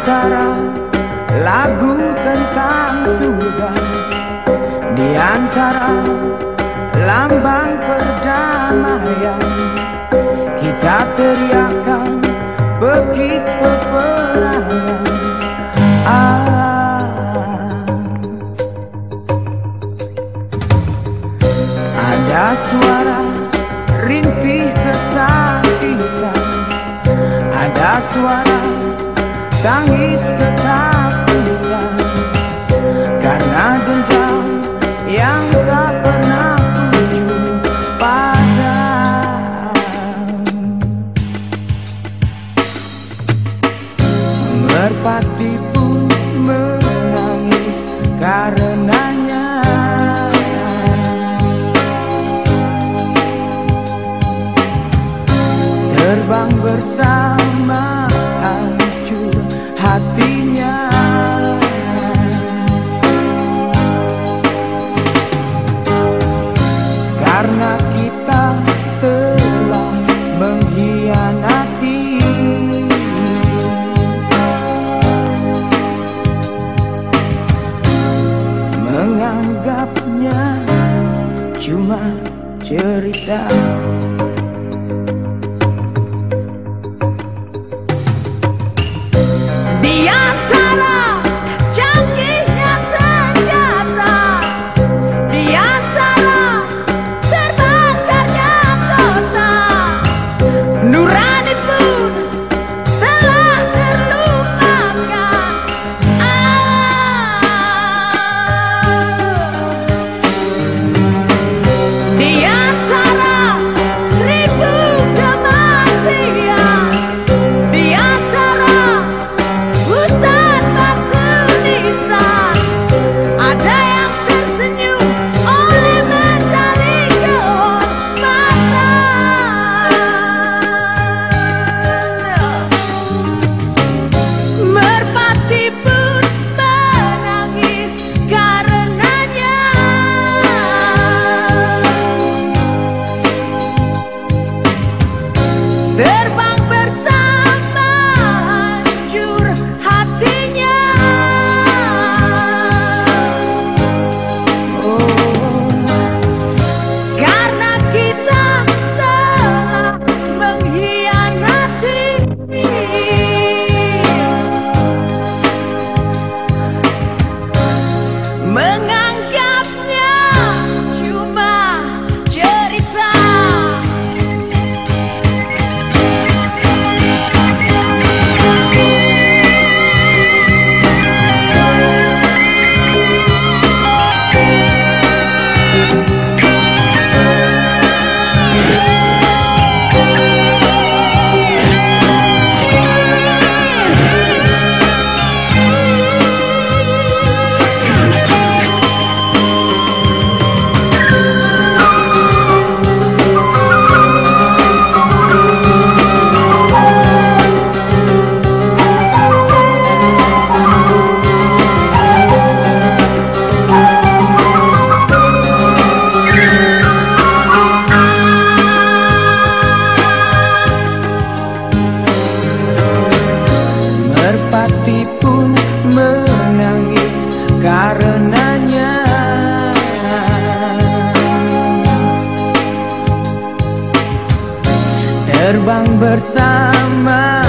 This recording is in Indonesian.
antara lagu tentang surga Di antara lambang perdamaian Kita teriakan pekik peperangan ah. Ada suara rintih kesakitan Ada suara tangis ketakutan Karena dendam yang tak pernah kunjung padam. Merpati pun menangis karenanya. Terbang bersama Terbang bersama